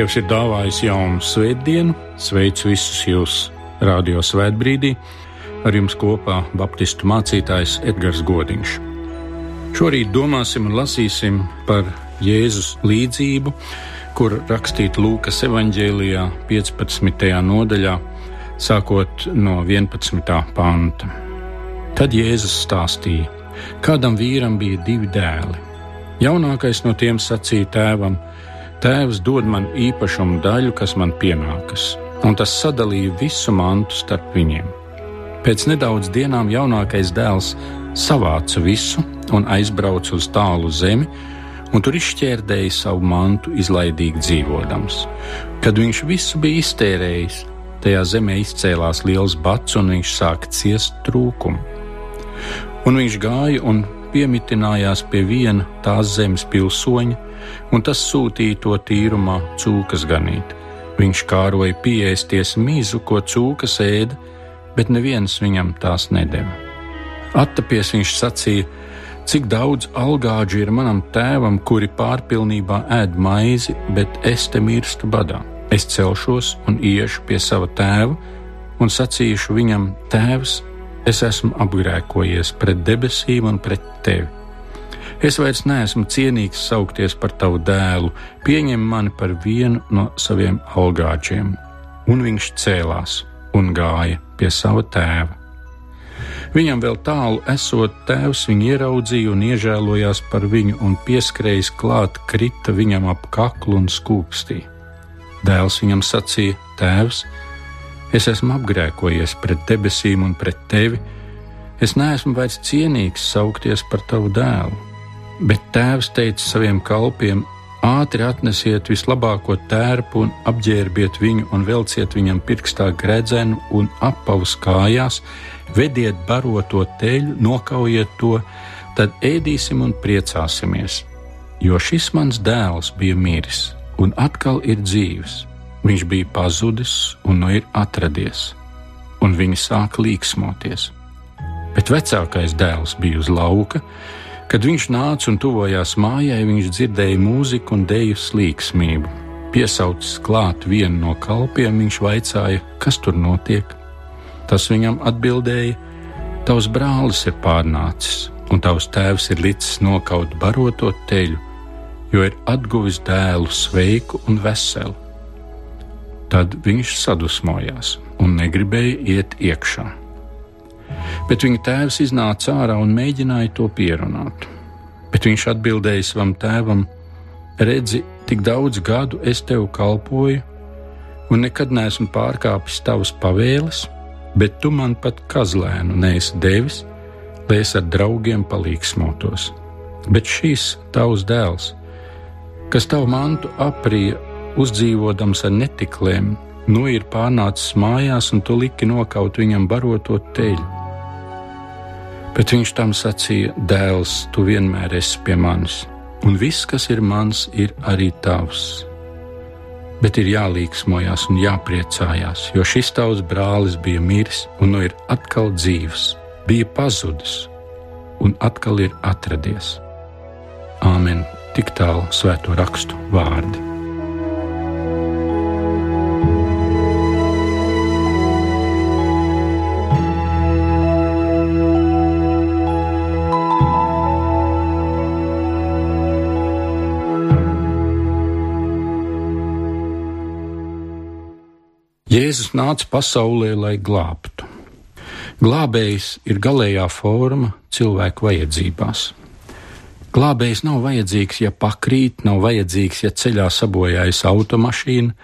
Dievs ir dāvājis jaunu svētdienu, sveicu visus jūs radio svētbrīdī, ar jums kopā Baptistu mācītājs Edgars Godiņš. Šorīt domāsim un lasīsim par Jēzus līdzību, kur rakstīta Lūkas evanģēlijā 15. nodaļā, sākot no 11. panta. Tad Jēzus stāstīja, kādam vīram bija divi dēli. Jaunākais no tiem sacīja tēvam: Tēvs dod man īpašumu daļu, kas man pienākas, un tas sadalīja visu mantu starp viņiem. Pēc nedaudz dienām jaunākais dēls savāca visu un aizbrauca uz tālu zemi, un tur izšķērdēja savu mantu, izlaidīgi dzīvodams. Kad viņš visu bija iztērējis, tajā zemē izcēlās liels bats, un viņš sāka ciest trūkumu. Un viņš gāja un piemitinājās pie viena tās zemes pilsoņa, un tas sūtīja to tīrumā cūkas ganīt. Viņš kāroja pieēsties mīzu, ko cūkas ēda, bet neviens viņam tās nedeva. Attapies viņš sacīja, cik daudz algāģi ir manam tēvam, kuri pārpilnībā ēd maizi, bet es te mirstu badā. Es celšos un iešu pie sava tēva un sacīšu viņam, Tēvs, es esmu apgrēkojies pret debesīm un pret tevi Es vairs neesmu cienīgs saukties par tavu dēlu, pieņem mani par vienu no saviem algāčiem. Un viņš cēlās un gāja pie sava tēva. Viņam vēl tālu esot tēvs, viņu ieraudzīja un iežēlojās par viņu, un pieskrējis klāt, krita viņam ap kaklu un skūpstīja. Dēls viņam sacīja: Tēvs, es esmu apgrēkojies pret debesīm un pret tevi. Es neesmu vairs cienīgs saukties par tavu dēlu Bet tēvs teica saviem kalpiem: ātri atnesiet vislabāko tērpu un apģērbiet viņu, un velciet viņam pirkstā gredzenu un apavus kājās, vediet baroto teļu, nokaujiet to, tad ēdīsim un priecāsimies. Jo šis mans dēls bija miris un atkal ir dzīves. Viņš bija pazudis un nu ir atradies, un viņi sāka līksmoties. Bet vecākais dēls bija uz lauka, Kad viņš nāca un tuvojās mājai, viņš dzirdēja mūziku un dēļu slīksmību. Piesaucis klāt vienu no kalpiem, viņš vaicāja, kas tur notiek. Tas viņam atbildēja: Tavs brālis ir pārnācis, un tavs tēvs ir licis nokaut baroto teļu, jo ir atguvis dēlu sveiku un veselu. Tad viņš sadusmojās un negribēja iet iekšā bet viņa tēvs iznāca ārā un mēģināja to pierunāt. Bet viņš atbildēja savam tēvam: Redzi, tik daudz gadu es tev kalpoju, un nekad neesmu pārkāpis tavas pavēles, bet tu man pat kazlēnu neesi devis, lai es ar draugiem palīgsmotos. Bet šīs tavs dēls, kas tavu mantu aprija, uzdzīvodams ar netiklēm, nu ir pārnācis mājās, un tu liki nokaut viņam baroto teļu. Bet viņš tam sacīja: Dēls, tu vienmēr esi pie manis, un viss, kas ir mans, ir arī tavs. Bet ir jālīgsmojās un jāpriecājās, jo šis tavs brālis bija miris un nu ir atkal dzīves, bija pazudis un atkal ir atradies. Āmen! Tik tālu svēto rakstu vārdi. Jēzus nāca pasaulē, lai glābtu. Glābējs ir galējā forma cilvēku vajadzībās. Glābējs nav vajadzīgs, ja pakrīt, nav vajadzīgs, ja ceļā sabojājas automašīna.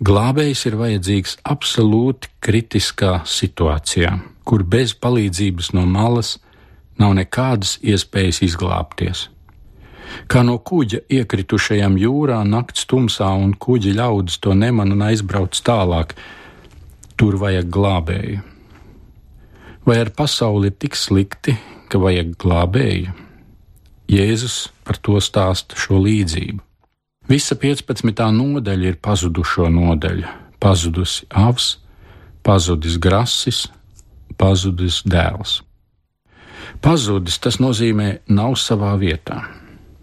Glābējs ir vajadzīgs absolūti kritiskā situācijā, kur bez palīdzības no malas nav nekādas iespējas izglābties kā no kuģa iekritušajam jūrā nakts tumsā, un kuģa ļaudis to neman un aizbrauc tālāk. Tur vajag glābēju. Vai ar pasauli ir tik slikti, ka vajag glābēju? Jēzus par to stāsta šo līdzību. Visa 15. nodaļa ir pazudušo nodaļa. Pazudusi avs, pazudis grasis, pazudis dēls. Pazudis tas nozīmē nav savā vietā.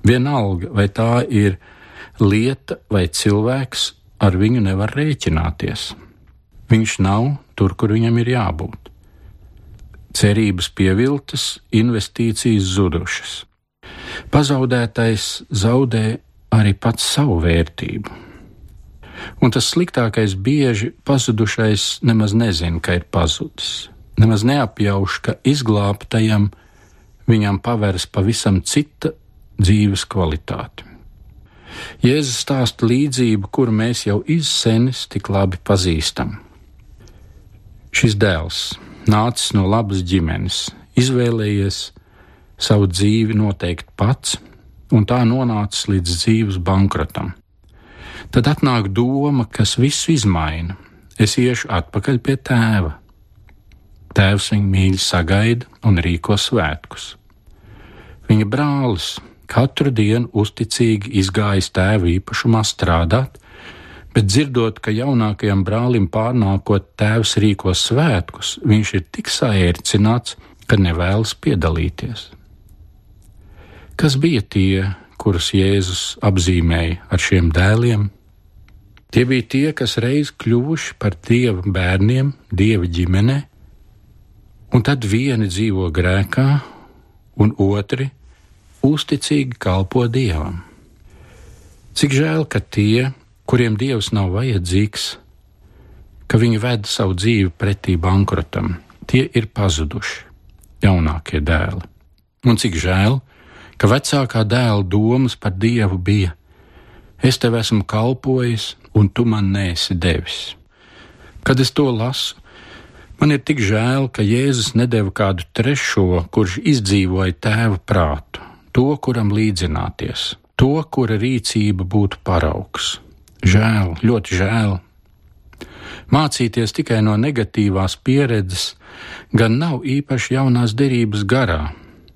Vienalga, vai tā ir lieta vai cilvēks ar viņu nevar rēķināties. Viņš nav tur, kur viņam ir jābūt. Cerības pievilktas, investīcijas zudušas. Pazaudētais zaudē arī pats savu vērtību. Un tas sliktākais bieži pazudušais nemaz nezina, ka ir pazudis. Nemaz neapjauš, ka izglābtajam viņam paveras pavisam cita dzīves kvalitāte. Jēzus stāsta līdzību, kuru mēs jau izsenis tik labi pazīstam. Šis dēls, nācis no labas ģimenes, izvēlējies savu dzīvi noteikt pats, un tā nonācis līdz dzīves bankrotam. Tad atnāk doma, kas visu izmaina. Es iešu atpakaļ pie tēva. Tēvs viņu mīļi sagaida un rīko svētkus. Viņa brālis katru dienu uzticīgi izgājis tēva īpašumā strādāt, bet dzirdot, ka jaunākajam brālim pārnākot tēvs rīko svētkus, viņš ir tik saērcināts, ka nevēlas piedalīties. Kas bija tie, kurus Jēzus apzīmēja ar šiem dēliem? Tie bija tie, kas reiz kļuvuši par dieva bērniem, dieva ģimenē, un tad vieni dzīvo grēkā, un otri uzticīgi kalpo dievam. Cik žēl, ka tie, kuriem dievs nav vajadzīgs, ka viņi ved savu dzīvi pretī bankrotam, tie ir pazuduši, jaunākie dēli. Un cik žēl, ka vecākā dēla domas par dievu bija: Es tev esmu kalpojis, un tu man nēsi devis. Kad es to lasu, man ir tik žēl, ka Jēzus nedeva kādu trešo, kurš izdzīvoja tēva prātu, to, kuram līdzināties, to, kura rīcība būtu paraugs. Žēl, ļoti žēl. Mācīties tikai no negatīvās pieredzes gan nav īpaši jaunās derības garā,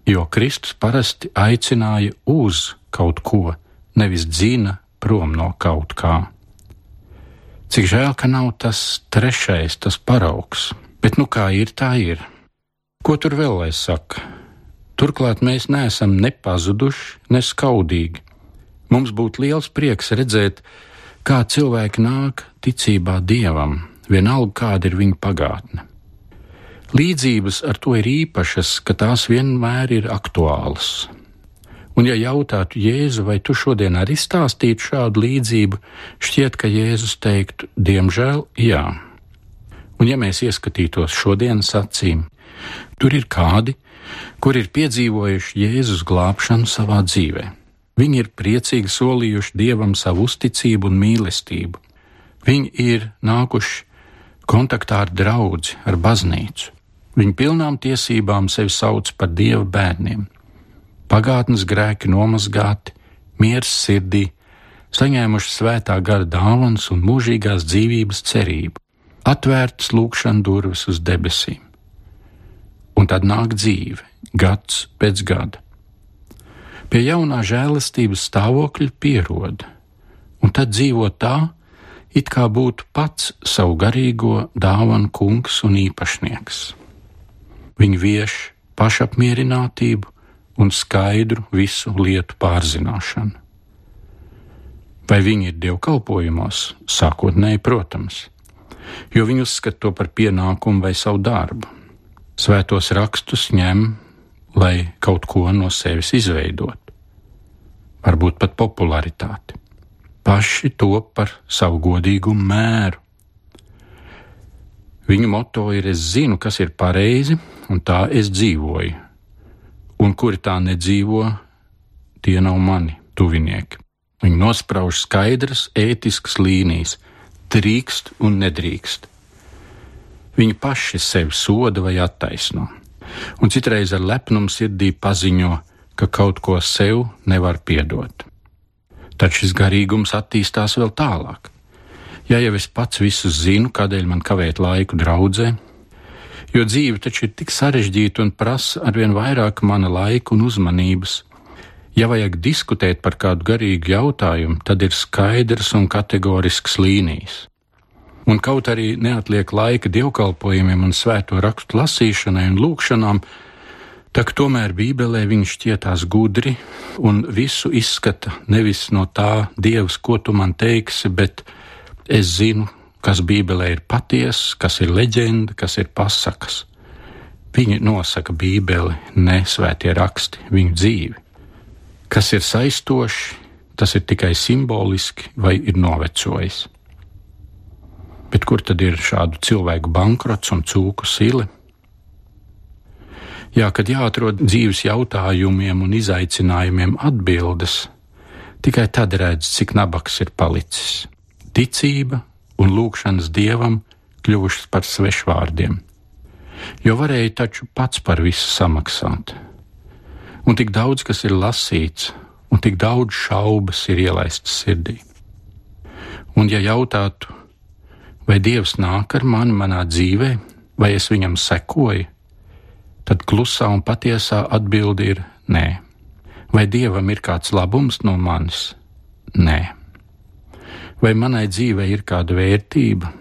jo Kristus parasti aicināja uz kaut ko, nevis dzina prom no kaut kā. Cik žēl, ka nav tas trešais, tas paraugs, bet nu kā ir, tā ir. Ko tur vēl lai saka? Turklāt mēs neesam ne pazuduši, ne skaudīgi. Mums būtu liels prieks redzēt, kā cilvēki nāk ticībā dievam, vienalga kāda ir viņa pagātne. Līdzības ar to ir īpašas, ka tās vienmēr ir aktuālas. Un, ja jautātu Jēzu, vai tu šodien arī stāstītu šādu līdzību, šķiet, ka Jēzus teiktu, diemžēl, jā. Un, ja mēs ieskatītos šodienas acīm, tur ir kādi, kur ir piedzīvojuši Jēzus glābšanu savā dzīvē. Viņi ir priecīgi solījuši Dievam savu uzticību un mīlestību. Viņi ir nākuši kontaktā ar draugu, ar baznīcu. Viņi pilnām tiesībām sevi sauc par Dieva bērniem. Pagātnes grēki nomazgāti, miers sirdī, saņēmuši svētā gara dāvāns un mūžīgās dzīvības cerību, atvērtas lūkšanas durvis uz debesīm un tad nāk dzīve, gads pēc gada. Pie jaunā žēlastības stāvokļa pierod, un tad dzīvo tā, it kā būtu pats savu garīgo dāvanu kungs un īpašnieks. Viņi vieš pašapmierinātību un skaidru visu lietu pārzināšanu. Vai viņi ir dievkalpojumos? Sākotnēji, protams, jo viņi uzskata to par pienākumu vai savu darbu svētos rakstus ņem, lai kaut ko no sevis izveidotu, varbūt pat popularitāti. Paši to par savu godīgumu mēru. Viņu moto ir: Es zinu, kas ir pareizi, un tā es dzīvoju, un kuri tā nedzīvo, tie nav mani tuvinieki. Viņi nosprauž skaidras, ētiskas līnijas, drīkst un nedrīkst. Viņi paši sevi soda vai attaisno, un citreiz ar lepnumu sirdī paziņo, ka kaut ko sev nevar piedot. Tad šis garīgums attīstās vēl tālāk. Ja jau es pats visu zinu, kādēļ man kavēt laiku draudzē, jo dzīve taču ir tik sarežģīta un prasa arvien vairāk mana laika un uzmanības. Ja vajag diskutēt par kādu garīgu jautājumu, tad ir skaidrs un kategorisks līnijas. Un kaut arī neatliek laika dievkalpojumiem un svēto rakstu lasīšanai un lūkšanām, Tā kā tomēr Bībelē viņš šķietās gudri un visu izskata nevis no tā, Dievs, ko tu man teiksi, bet es zinu, kas Bībelē ir patiesa, kas ir leģenda, kas ir pasakas. Viņi nosaka Bībeli, ne svētie raksti, viņu dzīvi. Kas ir saistoši, tas ir tikai simboliski vai ir novecojis. Bet kur tad ir šādu cilvēku bankrots un cūku sili? Jā, kad jāatrod dzīves jautājumiem un izaicinājumiem atbildes, tikai tad redz, cik nabaks ir palicis. Ticība un lūgšanas dievam kļuvušas par svešvārdiem, jo varēja taču pats par visu samaksāt. Un tik daudz, kas ir lasīts, un tik daudz šaubas ir ielaistas sirdī. Un, ja jautātu, vai Dievs nāk ar mani manā dzīvē, vai es viņam sekoju, tad klusā un patiesā atbilde ir nē. Vai dievam ir kāds labums no manis? Nē. Vai manai dzīvei ir kāda vērtība?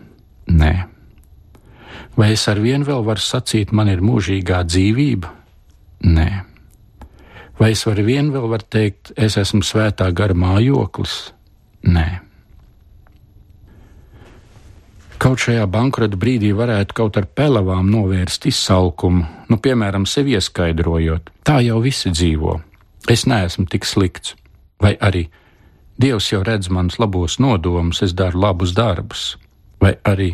Nē. Vai es ar vienu vēl varu sacīt, man ir mūžīgā dzīvība? Nē. Vai es ar vienu vēl varu teikt, es esmu svētā gara mājoklis? Nē. Kaut šajā bankrota brīdī varētu kaut ar pelavām novērst izsalkumu, nu, piemēram, sevi ieskaidrojot, tā jau visi dzīvo. Es neesmu tik slikts, vai arī Dievs jau redz manus labos nodomus, es daru labus darbus, vai arī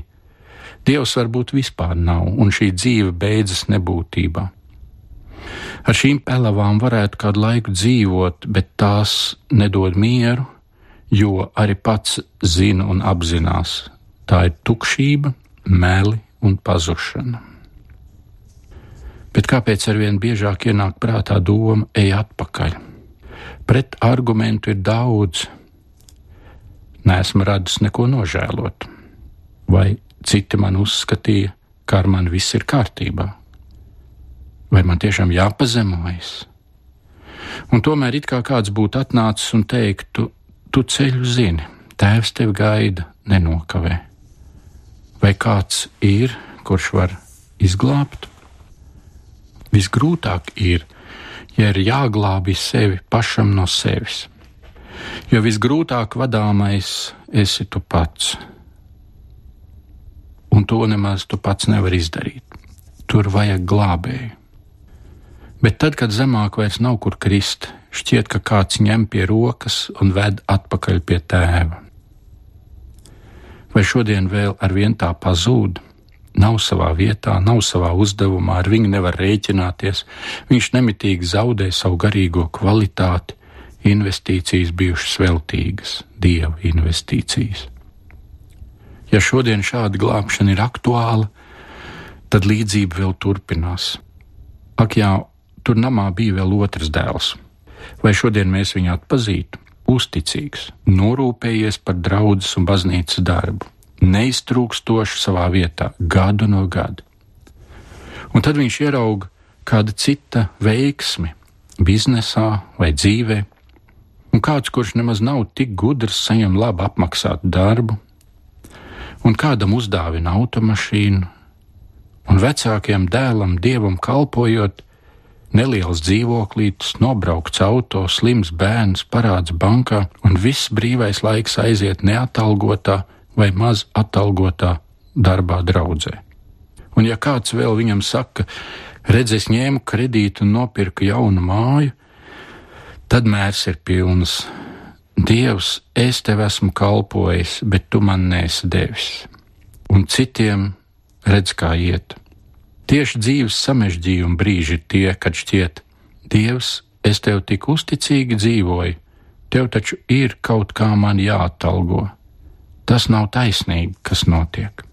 Dievs varbūt vispār nav, un šī dzīve beidzas nebūtībā. Ar šīm pelavām varētu kādu laiku dzīvot, bet tās nedod mieru, jo arī pats zina un apzinās, Tā ir tukšība, meli un pazušana. Bet kāpēc arvien biežāk ienāk prātā doma, ej atpakaļ? Pret argumentu ir daudz. Nesmu radis neko nožēlot, vai citi man uzskatīja, ka ar mani viss ir kārtībā, vai man tiešām jāpazemojas. Un tomēr it kā kāds būtu atnācis un teiktu, tu ceļu zini, tēvs tevi gaida, nenokavē vai kāds ir, kurš var izglābt? Visgrūtāk ir, ja ir jāglābj sevi pašam no sevis. Jo visgrūtāk vadāmais esi tu pats. Un to nemaz tu pats nevar izdarīt. Tur vajag glābēju. Bet tad, kad zemāk vairs nav kur krist, šķiet, ka kāds ņem pie rokas un ved atpakaļ pie tēva vai šodien vēl ar vien tā pazūd? Nav savā vietā, nav savā uzdevumā, ar viņu nevar rēķināties, viņš nemitīgi zaudē savu garīgo kvalitāti, investīcijas bijušas veltīgas, dieva investīcijas. Ja šodien šāda glābšana ir aktuāla, tad līdzība vēl turpinās. Ak, jā, tur namā bija vēl otrs dēls. Vai šodien mēs viņu atpazītu? Uzticīgs, norūpējies par draudzes un baznīcas darbu, neiztrūkstoši savā vietā, gadu no gada. Un tad viņš ierauga kāda cita veiksmi biznesā vai dzīvē, un kāds, kurš nemaz nav tik gudrs, saņem labi apmaksātu darbu, un kādam uzdāvina automašīnu, un vecākajam dēlam, dievam kalpojot, Neliels dzīvoklītis, nobraukts auto, slims bērns, parāds bankā, un viss brīvais laiks aiziet neatalgotā vai maz atalgotā darbā draudzē. Un ja kāds vēl viņam saka, redz, es ņēmu kredītu un nopirku jaunu māju, tad mērs ir pilns. Dievs, es tev esmu kalpojis, bet tu man nesi devis. Un citiem redz, kā iet. Tieši dzīves samežģījuma brīži ir tie, kad šķiet, Dievs, es tev tik uzticīgi dzīvoju, tev taču ir kaut kā man jāatalgo. Tas nav taisnīgi, kas notiek.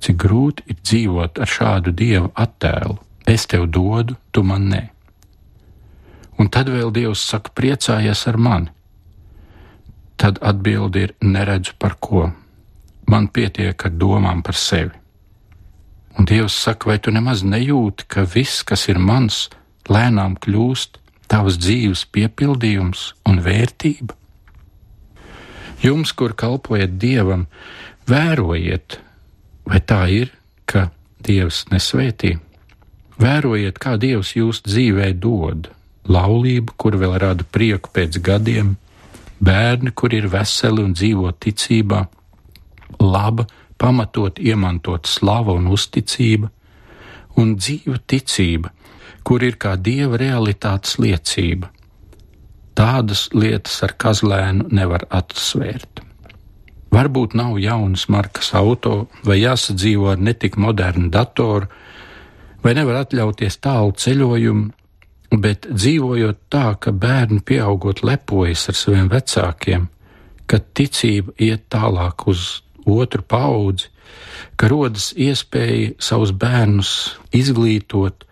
Cik grūti ir dzīvot ar šādu dievu attēlu. Es tev dodu, tu man nē. Un tad vēl Dievs saka, priecājies ar mani. Tad atbildi ir neredzu par ko. Man pietiek ar domām par sevi. Un Dievs saka, vai tu nemaz nejūti, ka viss, kas ir mans, lēnām kļūst tavas dzīves piepildījums un vērtība? Jums, kur kalpojat Dievam, vērojiet, vai tā ir, ka Dievs nesvētī. Vērojiet, kā Dievs jūs dzīvē dod laulību, kur vēl rada prieku pēc gadiem, bērni, kur ir veseli un dzīvo ticībā, laba, pamatot, iemantot slava un uzticība, un dzīva ticība, kur ir kā dieva realitātes liecība. Tādas lietas ar kazlēnu nevar atsvērt. Varbūt nav jaunas markas auto, vai jāsadzīvo ar netik modernu datoru, vai nevar atļauties tālu ceļojumu, bet dzīvojot tā, ka bērni pieaugot lepojas ar saviem vecākiem, ka ticība iet tālāk uz otru paudzi, ka rodas iespēja savus bērnus izglītot,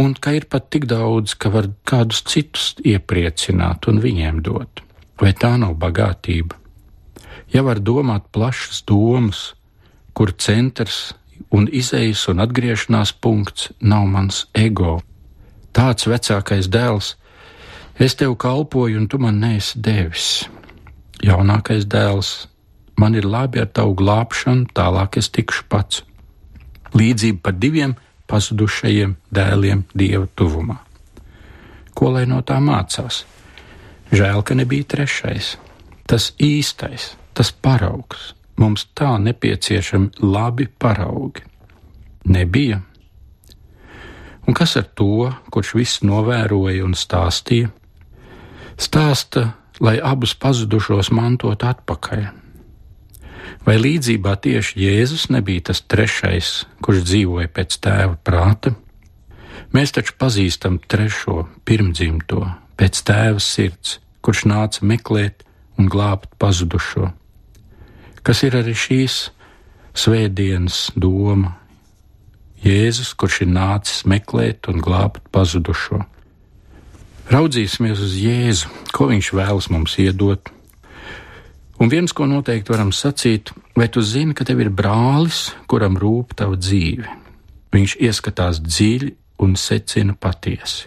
un ka ir pat tik daudz, ka var kādus citus iepriecināt un viņiem dot. Vai tā nav bagātība? Ja var domāt plašas domas, kur centrs un izējas un atgriešanās punkts nav mans ego, tāds vecākais dēls, es tev kalpoju, un tu man neesi devis. Jaunākais dēls, man ir labi ar tavu glābšanu, tālāk es tikšu pats. Līdzība par diviem pazudušajiem dēliem dieva tuvumā. Ko lai no tā mācās? Žēl, ka nebija trešais, tas īstais, tas paraugs. Mums tā nepieciešami labi paraugi. Nebija. Un kas ar to, kurš visu novēroja un stāstīja? Stāsta, lai abus pazudušos mantot atpakaļ Vai līdzībā tieši Jēzus nebija tas trešais, kurš dzīvoja pēc tēva prāta? Mēs taču pazīstam trešo, pirmdzimto, pēc tēva sirds, kurš nāca meklēt un glābt pazudušo. Kas ir arī šīs svētdienas doma? Jēzus, kurš ir nācis meklēt un glābt pazudušo. Raudzīsimies uz Jēzu, ko viņš vēlas mums iedot, Un viens, ko noteikti varam sacīt, vai tu zini, ka tev ir brālis, kuram rūp tava dzīve? Viņš ieskatās dziļi un secina patiesi,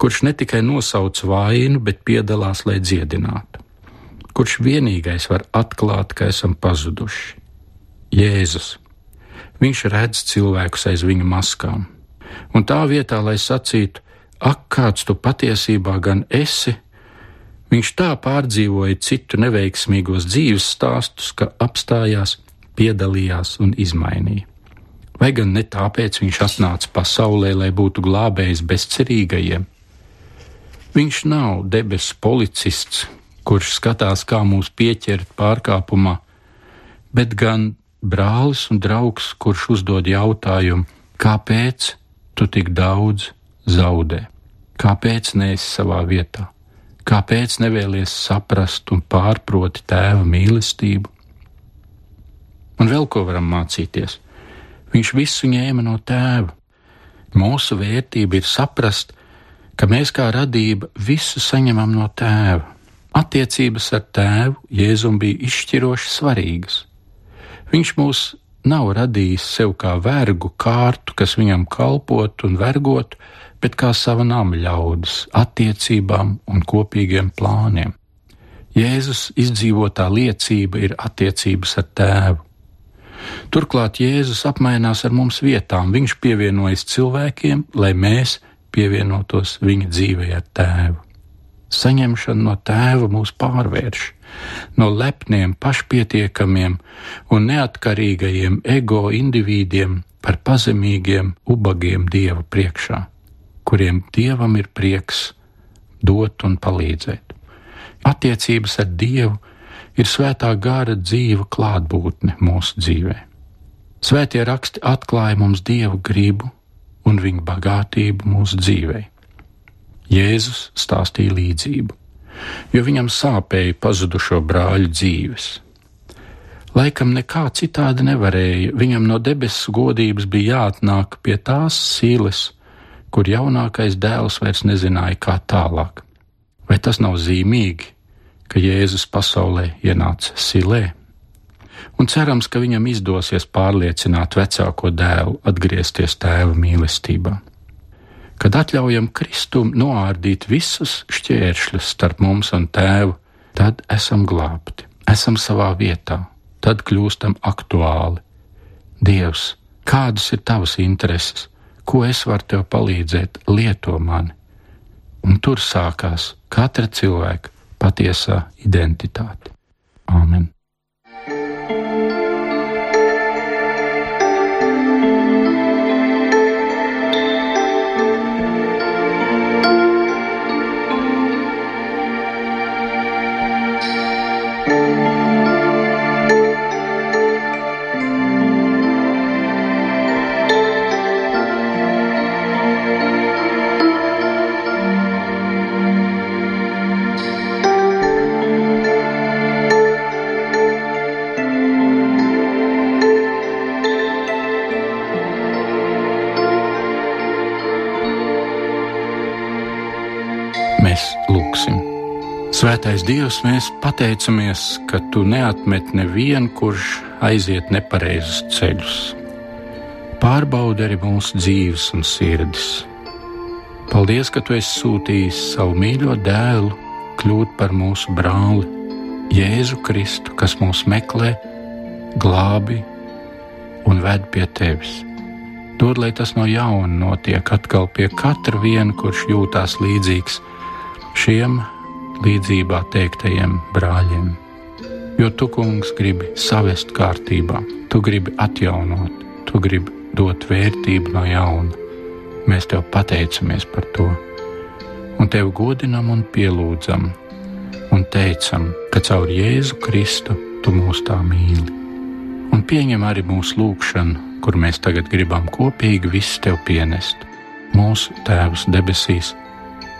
kurš ne tikai nosauc vainu, bet piedalās, lai dziedinātu, kurš vienīgais var atklāt, ka esam pazuduši. Jēzus. Viņš redz cilvēkus aiz viņa maskām, un tā vietā, lai sacītu, ak, kāds tu patiesībā gan esi, Viņš tā pārdzīvoja citu neveiksmīgos dzīves stāstus, ka apstājās, piedalījās un izmainīja. Vai gan ne tāpēc viņš atnāca pasaulē, lai būtu glābējis bezcerīgajiem? Viņš nav debesu policists, kurš skatās, kā mūs pieķert pārkāpumā, bet gan brālis un draugs, kurš uzdod jautājumu, kāpēc tu tik daudz zaudē, kāpēc neesi savā vietā? Kāpēc nevēlies saprast un pārproti tēva mīlestību? Un vēl ko varam mācīties? Viņš visu ņēma no tēva. Mūsu vērtība ir saprast, ka mēs kā radība visu saņemam no tēva. Attiecības ar tēvu Jēzum bija izšķiroši svarīgas. Viņš mūs nav radījis sev kā vergu kārtu, kas viņam kalpot un vergot, bet kā sava nama ļaudis, attiecībām un kopīgiem plāniem. Jēzus izdzīvotā liecība ir attiecības ar tēvu. Turklāt Jēzus apmainās ar mums vietām, viņš pievienojas cilvēkiem, lai mēs pievienotos viņa dzīvē ar tēvu. Saņemšana no tēva mūs pārvērš no lepniem, pašpietiekamiem un neatkarīgajiem ego indivīdiem par pazemīgiem, ubagiem dieva priekšā kuriem dievam ir prieks dot un palīdzēt. Attiecības ar dievu ir svētā gara dzīva klātbūtne mūsu dzīvē. Svētie raksti atklāja mums dievu gribu un viņa bagātību mūsu dzīvē. Jēzus stāstīja līdzību, jo viņam sāpēja pazudušo brāļu dzīves. Laikam nekā citādi nevarēja, viņam no debesu godības bija jāatnāk pie tās sīles, kur jaunākais dēls vairs nezināja, kā tālāk. Vai tas nav zīmīgi, ka Jēzus pasaulē ienāca silē? Un cerams, ka viņam izdosies pārliecināt vecāko dēlu atgriezties tēva mīlestībā. Kad atļaujam Kristum noārdīt visus šķēršļus starp mums un tēvu, tad esam glābti, esam savā vietā, tad kļūstam aktuāli. Dievs, kādas ir tavas intereses? ko es varu tev palīdzēt, lieto mani. Un tur sākās katra cilvēka patiesā identitāte. Āmen! Mēs lūgsim. Svētais Dievs, mēs pateicamies, ka Tu neatmet nevienu, kurš aiziet nepareizus ceļus. Pārbaudi arī mūsu dzīves un sirdis. Paldies, ka Tu esi sūtījis savu mīļo dēlu, kļūt par mūsu brāli, Jēzu Kristu, kas mūs meklē, glābi un ved pie Tevis. Dod, lai tas no jauna notiek atkal pie katra viena, kurš jūtās līdzīgs šiem līdzībā teiktajiem brāļiem. Jo tu, kungs, gribi savest kārtībā, tu gribi atjaunot, tu gribi dot vērtību no jauna. Mēs tev pateicamies par to, un tevi godinam un pielūdzam, un teicam, ka caur Jēzu Kristu tu mūs tā mīli. Un pieņem arī mūsu lūgšanu, kur mēs tagad gribam kopīgi visu tev pienest. Mūsu Tēvs debesīs,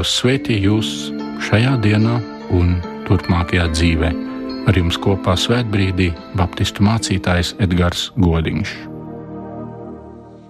Dievs svētī jūs šajā dienā un turpmākajā dzīvē. Ar jums kopā svētbrīdī Baptistu mācītājs Edgars Godiņš.